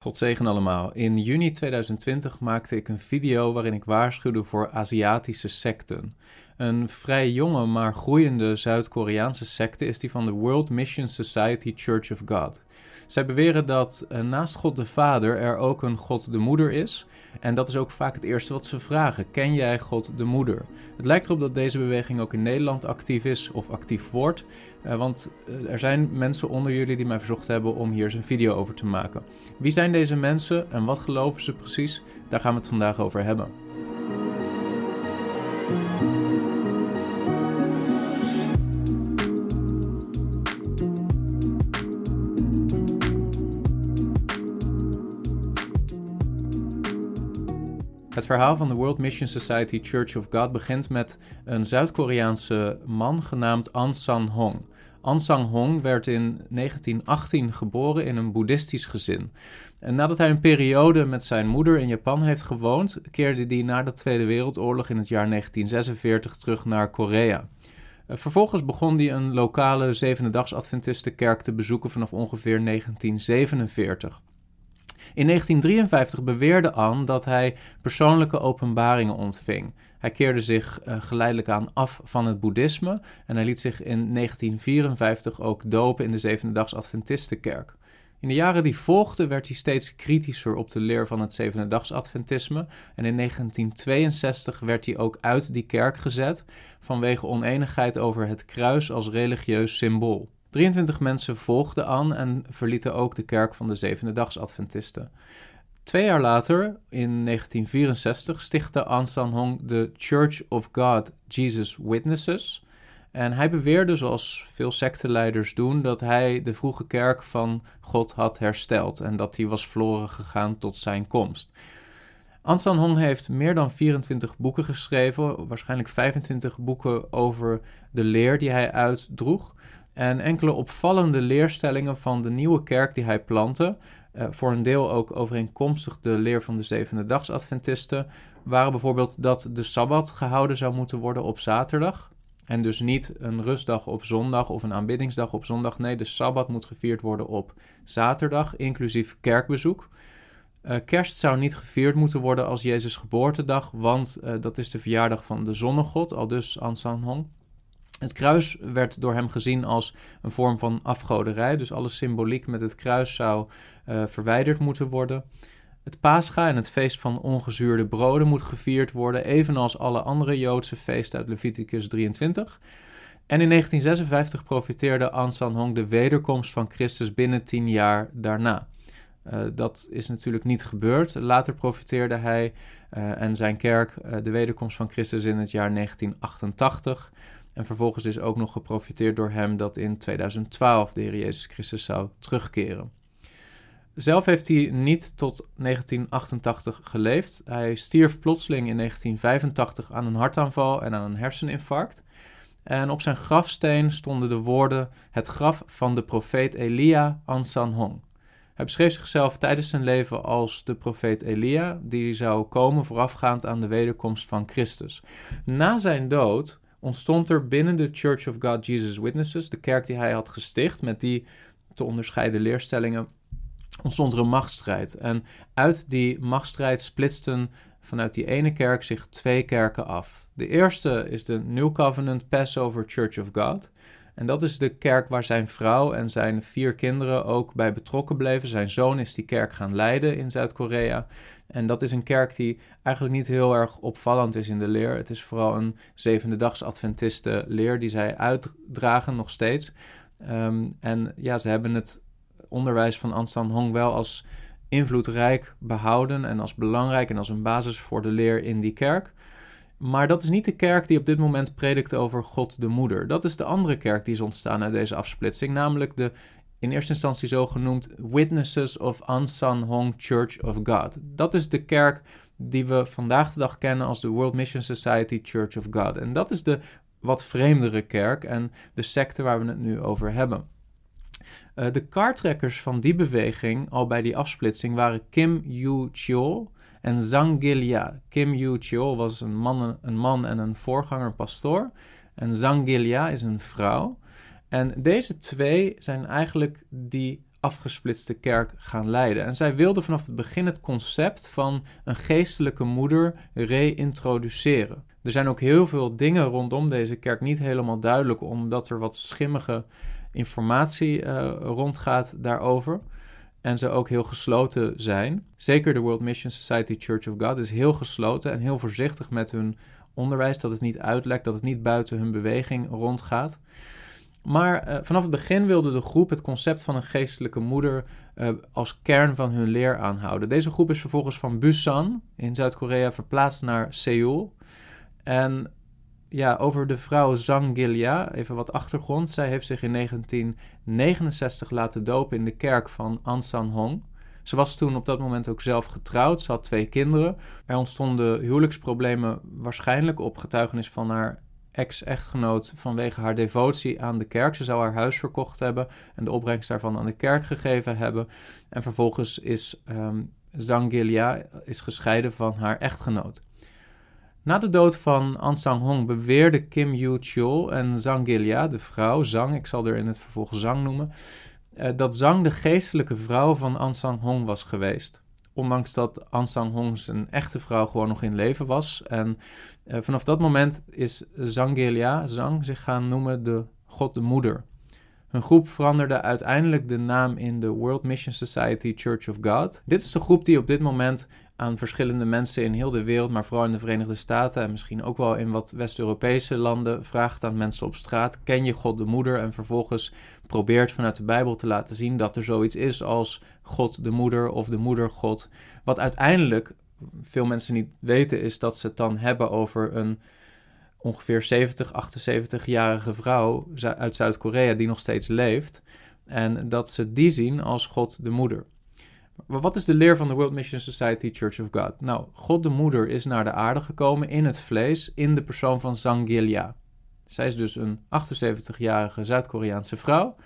God zegen allemaal. In juni 2020 maakte ik een video waarin ik waarschuwde voor Aziatische secten. Een vrij jonge maar groeiende Zuid-Koreaanse secte is die van de World Mission Society Church of God. Zij beweren dat uh, naast God de Vader er ook een God de Moeder is. En dat is ook vaak het eerste wat ze vragen: Ken jij God de Moeder? Het lijkt erop dat deze beweging ook in Nederland actief is of actief wordt. Uh, want uh, er zijn mensen onder jullie die mij verzocht hebben om hier eens een video over te maken. Wie zijn deze mensen en wat geloven ze precies? Daar gaan we het vandaag over hebben. Het verhaal van de World Mission Society Church of God begint met een Zuid-Koreaanse man genaamd An San-hong. An Sang-hong werd in 1918 geboren in een boeddhistisch gezin. En nadat hij een periode met zijn moeder in Japan heeft gewoond, keerde hij na de Tweede Wereldoorlog in het jaar 1946 terug naar Korea. Vervolgens begon hij een lokale Zevende-dags Adventistenkerk te bezoeken vanaf ongeveer 1947. In 1953 beweerde An dat hij persoonlijke openbaringen ontving. Hij keerde zich uh, geleidelijk aan af van het boeddhisme en hij liet zich in 1954 ook dopen in de Zevende-dags Adventistenkerk. In de jaren die volgden werd hij steeds kritischer op de leer van het Zevende-dags Adventisme en in 1962 werd hij ook uit die kerk gezet vanwege oneenigheid over het kruis als religieus symbool. 23 mensen volgden aan en verlieten ook de kerk van de Zevende Dags Adventisten. Twee jaar later, in 1964, stichtte An San Hong de Church of God Jesus Witnesses. En hij beweerde, zoals veel secteleiders doen, dat hij de vroege kerk van God had hersteld en dat die was verloren gegaan tot zijn komst. An San Hong heeft meer dan 24 boeken geschreven, waarschijnlijk 25 boeken over de leer die hij uitdroeg en enkele opvallende leerstellingen van de nieuwe kerk die hij plantte, uh, voor een deel ook overeenkomstig de leer van de zevende dags waren bijvoorbeeld dat de Sabbat gehouden zou moeten worden op zaterdag. En dus niet een rustdag op zondag of een aanbiddingsdag op zondag. Nee, de Sabbat moet gevierd worden op zaterdag, inclusief kerkbezoek. Uh, kerst zou niet gevierd moeten worden als Jezus' geboortedag, want uh, dat is de verjaardag van de zonnegod, al dus Ansan Hong. Het kruis werd door hem gezien als een vorm van afgoderij, dus alle symboliek met het kruis zou uh, verwijderd moeten worden. Het Pascha en het feest van ongezuurde broden moet gevierd worden, evenals alle andere Joodse feesten uit Leviticus 23. En in 1956 profiteerde Ansan Hong de wederkomst van Christus binnen tien jaar daarna. Uh, dat is natuurlijk niet gebeurd. Later profiteerde hij uh, en zijn kerk de wederkomst van Christus in het jaar 1988. En vervolgens is ook nog geprofiteerd door hem dat in 2012 de Heer Jezus Christus zou terugkeren. Zelf heeft hij niet tot 1988 geleefd. Hij stierf plotseling in 1985 aan een hartaanval en aan een herseninfarct. En op zijn grafsteen stonden de woorden: Het graf van de profeet Elia Ansan Hong. Hij beschreef zichzelf tijdens zijn leven als de profeet Elia, die zou komen voorafgaand aan de wederkomst van Christus. Na zijn dood ontstond er binnen de Church of God Jesus Witnesses, de kerk die hij had gesticht, met die te onderscheiden leerstellingen, ontstond er een machtsstrijd. En uit die machtsstrijd splitsten vanuit die ene kerk zich twee kerken af. De eerste is de New Covenant Passover Church of God. En dat is de kerk waar zijn vrouw en zijn vier kinderen ook bij betrokken bleven. Zijn zoon is die kerk gaan leiden in Zuid-Korea. En dat is een kerk die eigenlijk niet heel erg opvallend is in de leer. Het is vooral een zevende dags Adventisten leer die zij uitdragen nog steeds. Um, en ja, ze hebben het onderwijs van Anstan Hong wel als invloedrijk behouden en als belangrijk en als een basis voor de leer in die kerk. Maar dat is niet de kerk die op dit moment predikt over God de Moeder. Dat is de andere kerk die is ontstaan uit deze afsplitsing, namelijk de in eerste instantie zo genoemd Witnesses of Ansan Hong Church of God. Dat is de kerk die we vandaag de dag kennen als de World Mission Society Church of God. En dat is de wat vreemdere kerk en de secte waar we het nu over hebben. Uh, de kaarttrekkers van die beweging, al bij die afsplitsing, waren Kim Yu Chol en Zhang Gilya. Kim Yu Chol was een man, een man en een voorganger pastoor. En Zhang Gilya is een vrouw. En deze twee zijn eigenlijk die afgesplitste kerk gaan leiden. En zij wilde vanaf het begin het concept van een geestelijke moeder reïntroduceren. Er zijn ook heel veel dingen rondom deze kerk niet helemaal duidelijk, omdat er wat schimmige informatie uh, rondgaat daarover. En ze ook heel gesloten zijn. Zeker de World Mission Society Church of God is heel gesloten en heel voorzichtig met hun onderwijs. Dat het niet uitlekt, dat het niet buiten hun beweging rondgaat. Maar uh, vanaf het begin wilde de groep het concept van een geestelijke moeder uh, als kern van hun leer aanhouden. Deze groep is vervolgens van Busan in Zuid-Korea verplaatst naar Seoul. En ja, over de vrouw Zhang Gilya, even wat achtergrond. Zij heeft zich in 1969 laten dopen in de kerk van Ansan Hong. Ze was toen op dat moment ook zelf getrouwd. Ze had twee kinderen. Er ontstonden huwelijksproblemen waarschijnlijk op getuigenis van haar ex-echtgenoot vanwege haar devotie aan de kerk. Ze zou haar huis verkocht hebben en de opbrengst daarvan aan de kerk gegeven hebben. En vervolgens is um, Zhang Gilya is gescheiden van haar echtgenoot. Na de dood van An Sang-hong beweerde Kim Yu-chul en Zhang Gilya, de vrouw, Zhang, ik zal er in het vervolg Zhang noemen, eh, dat Zhang de geestelijke vrouw van An Sang-hong was geweest. Ondanks dat An Sang-hong zijn echte vrouw gewoon nog in leven was. En uh, vanaf dat moment is Zhang Gilya, Zhang, zich gaan noemen de God de Moeder. Hun groep veranderde uiteindelijk de naam in de World Mission Society Church of God. Dit is de groep die op dit moment aan verschillende mensen in heel de wereld, maar vooral in de Verenigde Staten en misschien ook wel in wat West-Europese landen, vraagt aan mensen op straat: ken je God de Moeder? En vervolgens probeert vanuit de Bijbel te laten zien dat er zoiets is als God de Moeder of de Moeder God. Wat uiteindelijk veel mensen niet weten, is dat ze het dan hebben over een ongeveer 70, 78-jarige vrouw uit Zuid-Korea die nog steeds leeft. En dat ze die zien als God de Moeder. Maar wat is de leer van de World Mission Society Church of God? Nou, God de Moeder is naar de aarde gekomen in het vlees in de persoon van Zangilya. Zij is dus een 78-jarige Zuid-Koreaanse vrouw.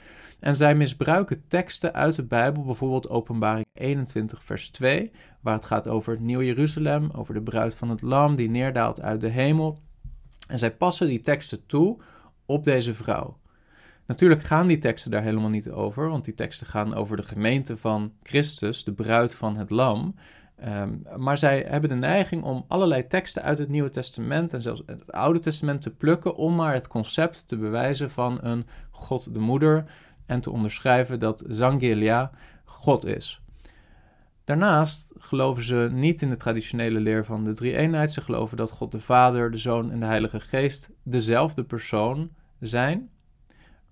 En zij misbruiken teksten uit de Bijbel, bijvoorbeeld Openbaring 21, vers 2, waar het gaat over het Nieuw Jeruzalem, over de bruid van het Lam die neerdaalt uit de hemel. En zij passen die teksten toe op deze vrouw. Natuurlijk gaan die teksten daar helemaal niet over, want die teksten gaan over de gemeente van Christus, de bruid van het Lam. Um, maar zij hebben de neiging om allerlei teksten uit het Nieuwe Testament en zelfs het Oude Testament te plukken om maar het concept te bewijzen van een God de Moeder en te onderschrijven dat Zangelia God is. Daarnaast geloven ze niet in de traditionele leer van de drie-eenheid. Ze geloven dat God de Vader, de Zoon en de Heilige Geest dezelfde persoon zijn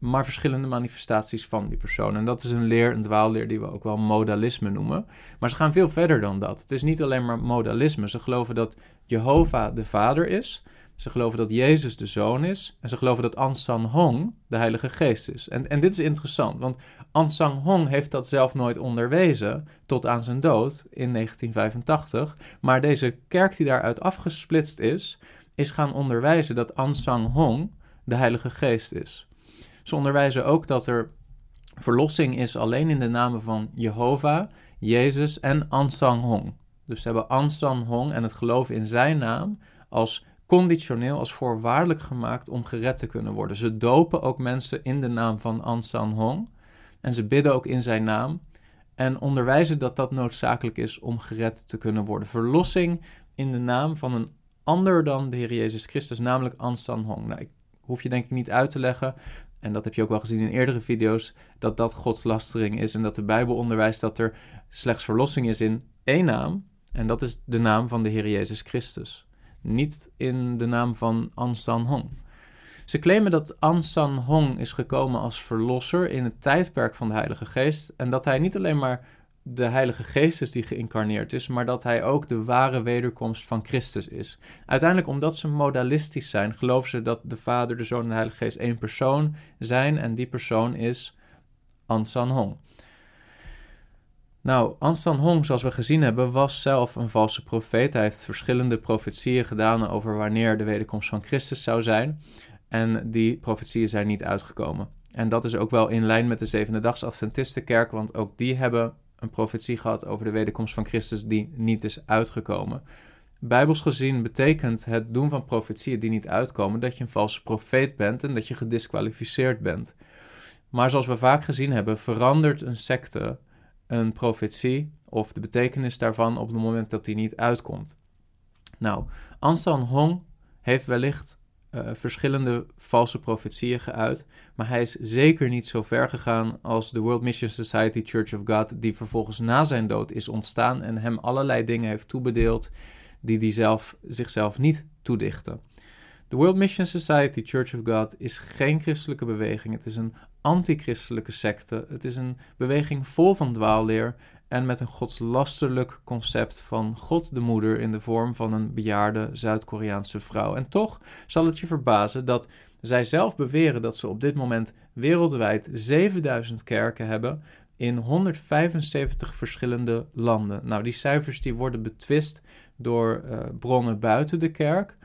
maar verschillende manifestaties van die persoon. En dat is een leer, een dwaalleer die we ook wel modalisme noemen. Maar ze gaan veel verder dan dat. Het is niet alleen maar modalisme. Ze geloven dat Jehovah de Vader is. Ze geloven dat Jezus de Zoon is. En ze geloven dat Ansan Hong de Heilige Geest is. En, en dit is interessant, want Ansang Hong heeft dat zelf nooit onderwezen tot aan zijn dood in 1985. Maar deze kerk die daaruit afgesplitst is, is gaan onderwijzen dat Ansang Hong de Heilige Geest is. Ze onderwijzen ook dat er verlossing is alleen in de namen van Jehovah, Jezus en Ansang Hong. Dus ze hebben Ansang Hong en het geloof in zijn naam als conditioneel, als voorwaardelijk gemaakt om gered te kunnen worden. Ze dopen ook mensen in de naam van Ansang Hong en ze bidden ook in zijn naam en onderwijzen dat dat noodzakelijk is om gered te kunnen worden. Verlossing in de naam van een ander dan de Heer Jezus Christus, namelijk Ansang Hong. Nou, ik hoef je denk ik niet uit te leggen en dat heb je ook wel gezien in eerdere video's, dat dat godslastering is en dat de Bijbel onderwijst dat er slechts verlossing is in één naam, en dat is de naam van de Heer Jezus Christus. Niet in de naam van Ansan Hong. Ze claimen dat Ansan Hong is gekomen als verlosser in het tijdperk van de Heilige Geest en dat hij niet alleen maar de Heilige Geest is die geïncarneerd is, maar dat hij ook de ware wederkomst van Christus is. Uiteindelijk, omdat ze modalistisch zijn, geloven ze dat de Vader, de Zoon en de Heilige Geest één persoon zijn en die persoon is Ansan Hong. Nou, Ansan Hong, zoals we gezien hebben, was zelf een valse profeet. Hij heeft verschillende profetieën gedaan over wanneer de wederkomst van Christus zou zijn. En die profetieën zijn niet uitgekomen. En dat is ook wel in lijn met de Zevende Dags Adventistenkerk, want ook die hebben een profetie gehad over de wederkomst van Christus die niet is uitgekomen. Bijbels gezien betekent het doen van profetieën die niet uitkomen dat je een valse profeet bent en dat je gedisqualificeerd bent. Maar zoals we vaak gezien hebben, verandert een secte een profetie of de betekenis daarvan op het moment dat die niet uitkomt. Nou, Anstan Hong heeft wellicht uh, verschillende valse profetieën geuit, maar hij is zeker niet zo ver gegaan als de World Mission Society Church of God, die vervolgens na zijn dood is ontstaan en hem allerlei dingen heeft toebedeeld die hij zelf, zichzelf niet toedichtte. De World Mission Society Church of God is geen christelijke beweging. Het is een antichristelijke secte. Het is een beweging vol van dwaalleer en met een godslasterlijk concept van God de moeder in de vorm van een bejaarde Zuid-Koreaanse vrouw. En toch zal het je verbazen dat zij zelf beweren dat ze op dit moment wereldwijd 7000 kerken hebben in 175 verschillende landen. Nou, die cijfers die worden betwist door uh, bronnen buiten de kerk.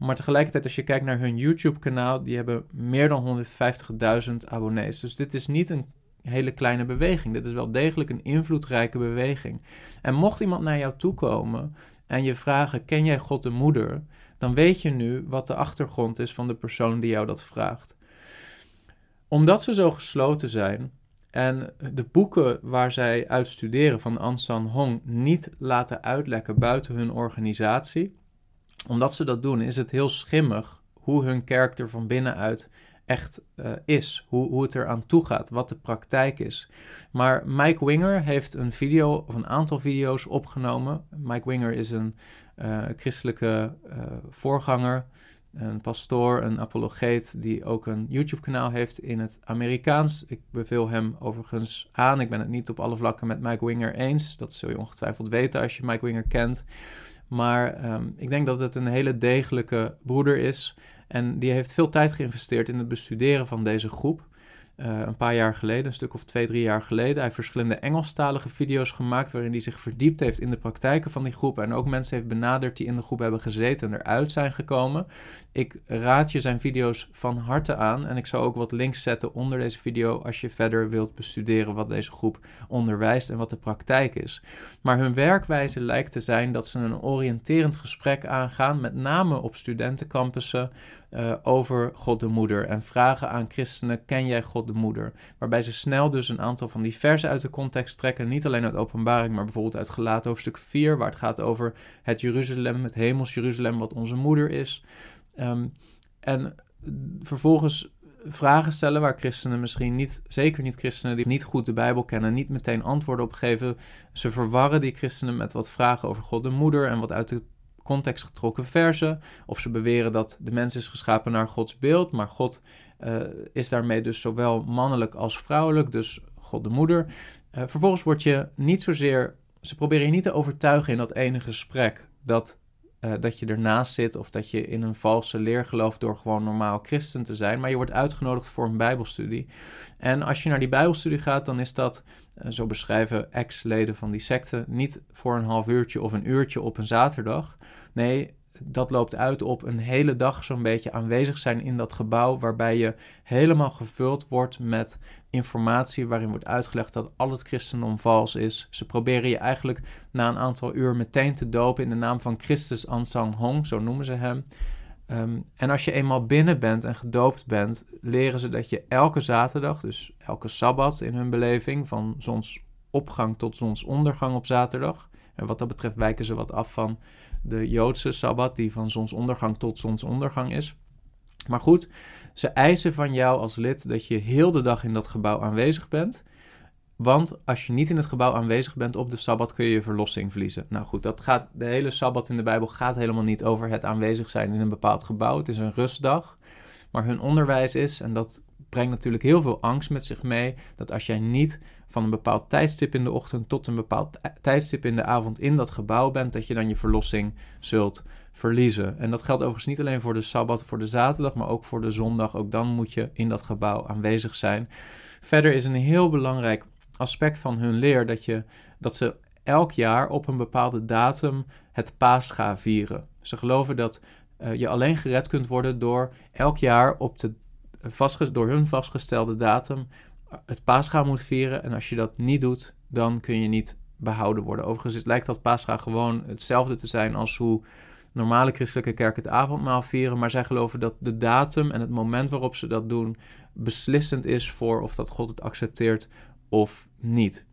Maar tegelijkertijd, als je kijkt naar hun YouTube-kanaal, die hebben meer dan 150.000 abonnees. Dus dit is niet een hele kleine beweging. Dit is wel degelijk een invloedrijke beweging. En mocht iemand naar jou toe komen en je vragen: Ken jij God de Moeder? Dan weet je nu wat de achtergrond is van de persoon die jou dat vraagt. Omdat ze zo gesloten zijn en de boeken waar zij uit studeren van Ansan Hong niet laten uitlekken buiten hun organisatie, omdat ze dat doen, is het heel schimmig hoe hun kerk er van binnenuit echt uh, is. Hoe, hoe het eraan toe gaat, wat de praktijk is. Maar Mike Winger heeft een video of een aantal video's opgenomen. Mike Winger is een uh, christelijke uh, voorganger, een pastoor, een apologeet die ook een YouTube-kanaal heeft in het Amerikaans. Ik beveel hem overigens aan. Ik ben het niet op alle vlakken met Mike Winger eens. Dat zul je ongetwijfeld weten als je Mike Winger kent. Maar um, ik denk dat het een hele degelijke broeder is. En die heeft veel tijd geïnvesteerd in het bestuderen van deze groep. Uh, een paar jaar geleden, een stuk of twee, drie jaar geleden. Hij heeft verschillende Engelstalige video's gemaakt waarin hij zich verdiept heeft in de praktijken van die groep en ook mensen heeft benaderd die in de groep hebben gezeten en eruit zijn gekomen. Ik raad je zijn video's van harte aan en ik zal ook wat links zetten onder deze video als je verder wilt bestuderen wat deze groep onderwijst en wat de praktijk is. Maar hun werkwijze lijkt te zijn dat ze een oriënterend gesprek aangaan, met name op studentencampussen, uh, over God de Moeder en vragen aan christenen: Ken jij God de Moeder? Waarbij ze snel dus een aantal van die versen uit de context trekken, niet alleen uit Openbaring, maar bijvoorbeeld uit Gelaten hoofdstuk 4, waar het gaat over het Jeruzalem, het hemels Jeruzalem, wat onze moeder is. Um, en vervolgens vragen stellen waar christenen misschien niet, zeker niet christenen die niet goed de Bijbel kennen, niet meteen antwoorden op geven. Ze verwarren die christenen met wat vragen over God de Moeder en wat uit de context getrokken versen. Of ze beweren dat de mens is geschapen naar Gods beeld, maar God uh, is daarmee dus zowel mannelijk als vrouwelijk, dus God de moeder. Uh, vervolgens word je niet zozeer, ze proberen je niet te overtuigen in dat ene gesprek dat, uh, dat je ernaast zit of dat je in een valse leer gelooft door gewoon normaal christen te zijn, maar je wordt uitgenodigd voor een bijbelstudie. En als je naar die bijbelstudie gaat, dan is dat, zo beschrijven ex-leden van die secte, niet voor een half uurtje of een uurtje op een zaterdag, Nee, dat loopt uit op een hele dag zo'n beetje aanwezig zijn in dat gebouw, waarbij je helemaal gevuld wordt met informatie waarin wordt uitgelegd dat al het christendom vals is. Ze proberen je eigenlijk na een aantal uur meteen te dopen in de naam van Christus Ansang Hong, zo noemen ze hem. Um, en als je eenmaal binnen bent en gedoopt bent, leren ze dat je elke zaterdag, dus elke sabbat in hun beleving, van zonsopgang tot zonsondergang op zaterdag. En wat dat betreft wijken ze wat af van de Joodse Sabbat, die van zonsondergang tot zonsondergang is. Maar goed, ze eisen van jou als lid dat je heel de dag in dat gebouw aanwezig bent. Want als je niet in het gebouw aanwezig bent op de Sabbat, kun je je verlossing verliezen. Nou goed, dat gaat, de hele Sabbat in de Bijbel gaat helemaal niet over het aanwezig zijn in een bepaald gebouw. Het is een rustdag. Maar hun onderwijs is, en dat brengt natuurlijk heel veel angst met zich mee, dat als jij niet van een bepaald tijdstip in de ochtend tot een bepaald tijdstip in de avond in dat gebouw bent, dat je dan je verlossing zult verliezen. En dat geldt overigens niet alleen voor de sabbat, voor de zaterdag, maar ook voor de zondag. Ook dan moet je in dat gebouw aanwezig zijn. Verder is een heel belangrijk aspect van hun leer dat, je, dat ze elk jaar op een bepaalde datum het paascha vieren. Ze geloven dat uh, je alleen gered kunt worden door elk jaar op de vastge door hun vastgestelde datum het paascha moet vieren. En als je dat niet doet, dan kun je niet behouden worden. Overigens lijkt dat paascha gewoon hetzelfde te zijn als hoe normale christelijke kerk het avondmaal vieren, maar zij geloven dat de datum en het moment waarop ze dat doen beslissend is voor of dat God het accepteert of niet.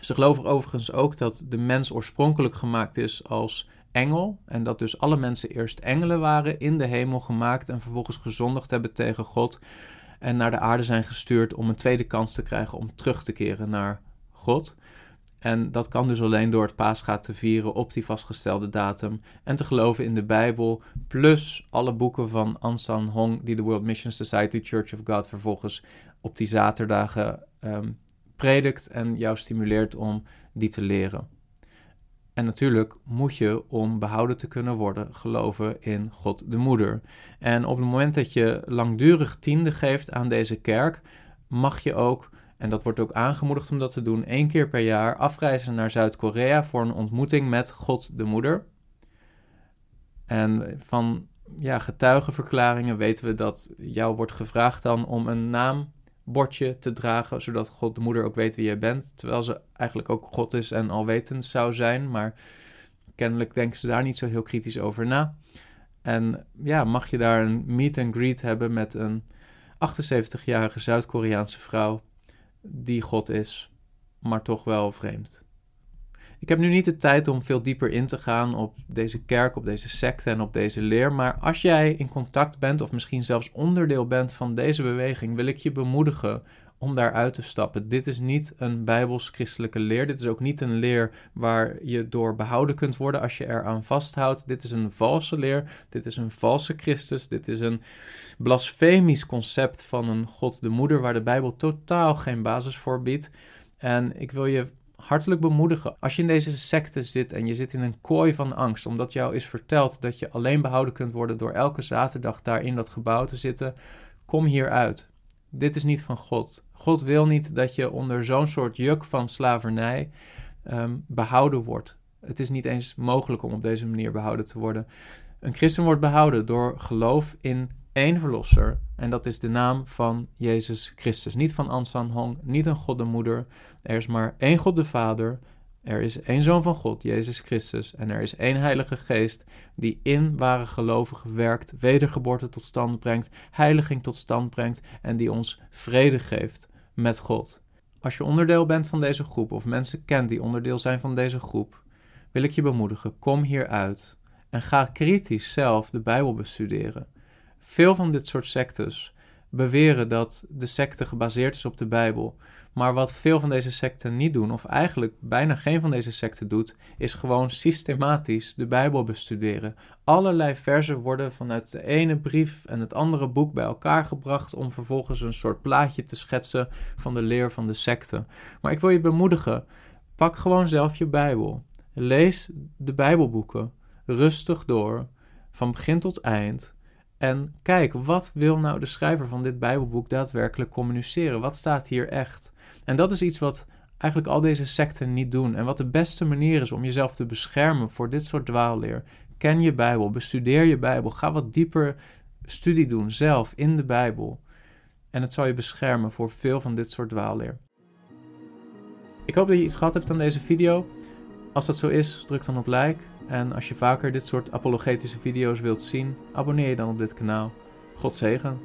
Ze geloven overigens ook dat de mens oorspronkelijk gemaakt is als engel en dat dus alle mensen eerst engelen waren in de hemel gemaakt en vervolgens gezondigd hebben tegen God en naar de aarde zijn gestuurd om een tweede kans te krijgen om terug te keren naar God. En dat kan dus alleen door het paasgaat te vieren op die vastgestelde datum en te geloven in de Bijbel, plus alle boeken van Ansan Hong, die de World Mission Society Church of God vervolgens op die zaterdagen um, predikt en jou stimuleert om die te leren. En natuurlijk moet je, om behouden te kunnen worden, geloven in God de Moeder. En op het moment dat je langdurig tiende geeft aan deze kerk, mag je ook, en dat wordt ook aangemoedigd om dat te doen, één keer per jaar afreizen naar Zuid-Korea voor een ontmoeting met God de Moeder. En van ja, getuigenverklaringen weten we dat jou wordt gevraagd dan om een naam bordje te dragen, zodat God de moeder ook weet wie jij bent. Terwijl ze eigenlijk ook God is en alwetend zou zijn, maar kennelijk denken ze daar niet zo heel kritisch over na. En ja, mag je daar een meet and greet hebben met een 78-jarige Zuid-Koreaanse vrouw die God is, maar toch wel vreemd. Ik heb nu niet de tijd om veel dieper in te gaan op deze kerk, op deze secte en op deze leer. Maar als jij in contact bent, of misschien zelfs onderdeel bent van deze beweging, wil ik je bemoedigen om daaruit te stappen. Dit is niet een bijbels-christelijke leer. Dit is ook niet een leer waar je door behouden kunt worden als je eraan vasthoudt. Dit is een valse leer. Dit is een valse Christus. Dit is een blasfemisch concept van een God de Moeder waar de Bijbel totaal geen basis voor biedt. En ik wil je hartelijk bemoedigen. Als je in deze secte zit en je zit in een kooi van angst, omdat jou is verteld dat je alleen behouden kunt worden door elke zaterdag daar in dat gebouw te zitten, kom hieruit. Dit is niet van God. God wil niet dat je onder zo'n soort juk van slavernij um, behouden wordt. Het is niet eens mogelijk om op deze manier behouden te worden. Een christen wordt behouden door geloof in één verlosser. En dat is de naam van Jezus Christus. Niet van Ansan Hong, niet een God de Moeder. Er is maar één God de Vader. Er is één Zoon van God, Jezus Christus. En er is één Heilige Geest die in ware gelovigen werkt, wedergeboorte tot stand brengt, heiliging tot stand brengt en die ons vrede geeft met God. Als je onderdeel bent van deze groep of mensen kent die onderdeel zijn van deze groep, wil ik je bemoedigen, kom hieruit en ga kritisch zelf de Bijbel bestuderen. Veel van dit soort sectes beweren dat de secte gebaseerd is op de Bijbel. Maar wat veel van deze secten niet doen, of eigenlijk bijna geen van deze secten doet, is gewoon systematisch de Bijbel bestuderen. Allerlei versen worden vanuit de ene brief en het andere boek bij elkaar gebracht om vervolgens een soort plaatje te schetsen van de leer van de secte. Maar ik wil je bemoedigen, pak gewoon zelf je Bijbel. Lees de Bijbelboeken rustig door, van begin tot eind. En kijk, wat wil nou de schrijver van dit Bijbelboek daadwerkelijk communiceren? Wat staat hier echt? En dat is iets wat eigenlijk al deze secten niet doen. En wat de beste manier is om jezelf te beschermen voor dit soort dwaalleer. Ken je Bijbel, bestudeer je Bijbel, ga wat dieper studie doen zelf in de Bijbel. En het zal je beschermen voor veel van dit soort dwaalleer. Ik hoop dat je iets gehad hebt aan deze video. Als dat zo is, druk dan op like. En als je vaker dit soort apologetische video's wilt zien, abonneer je dan op dit kanaal. God zegen.